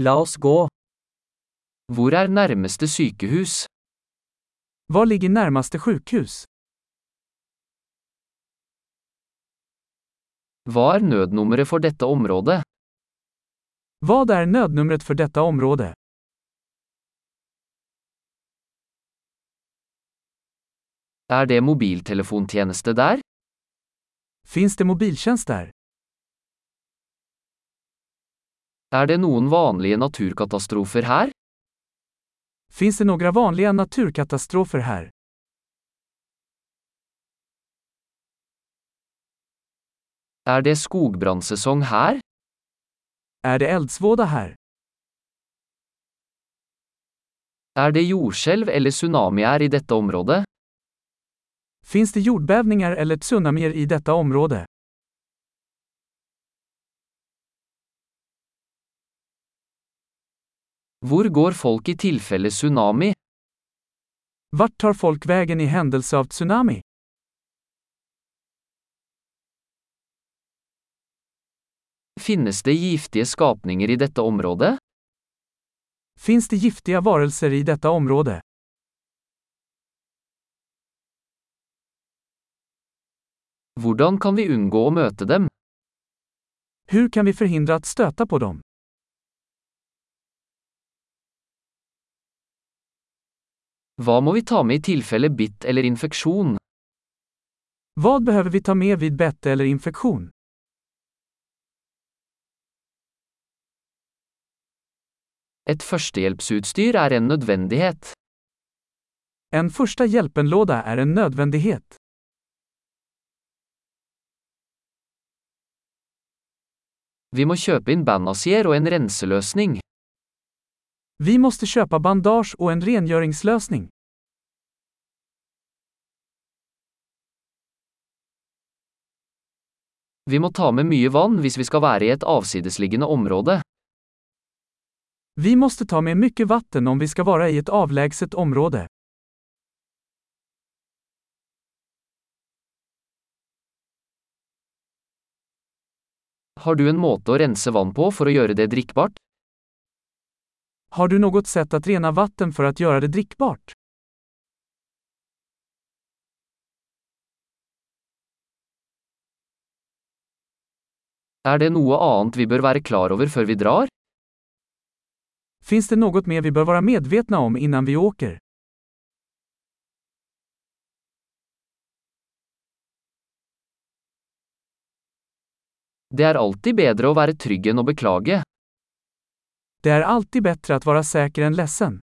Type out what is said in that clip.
La oss gå. Hvor er nærmeste sykehus? Var ligger närmaste sjukhus? Hva er nødnummeret for dette området? Vad är nödnumret för detta område? Er det mobiltelefontjeneste der? Finns det mobiltjänst där? Er det noen vanlige naturkatastrofer her? Finns det några vanliga naturkatastrofer här? Er det skogbrannsesong her? Är det eldsvåda här? Er det jordskjelv eller tsunamier i dette området? Finns det jordbävningar eller tsunamier i detta område? Hvor går folk i tilfelle tsunami? Vart tar folk vägen i händelse av tsunami? Finnes det giftige skapninger i dette området? Finns det giftiga varelser i detta område? Hvordan kan vi unngå å møte dem? Hur kan vi förhindra att stöta på dem? Hva må vi ta med i tilfelle bitt eller infeksjon? Vad behöver vi ta med vid bett eller infektion? Et førstehjelpsutstyr er en nødvendighet. En första hjälpenlåda är en nödvändighet. Vi må kjøpe inn bandasier og en renseløsning. Vi måste köpa bandage och en rengöringslösning. Vi må ta med mye vann hvis vi skal være i et avsidesliggende område. Vi måste ta med mycket vatten om vi ska vara i ett avlägset område. Har du en måte å rense vann på for å gjøre det drikkbart? Har du något sätt att rena vatten för att göra det drickbart? Er det noe annet vi bør være klar over før vi drar? Finns det något mer vi bör vara medvetna om innan vi åker? Det er alltid bedre å være trygg enn å beklage. Det är alltid bättre att vara säker än ledsen.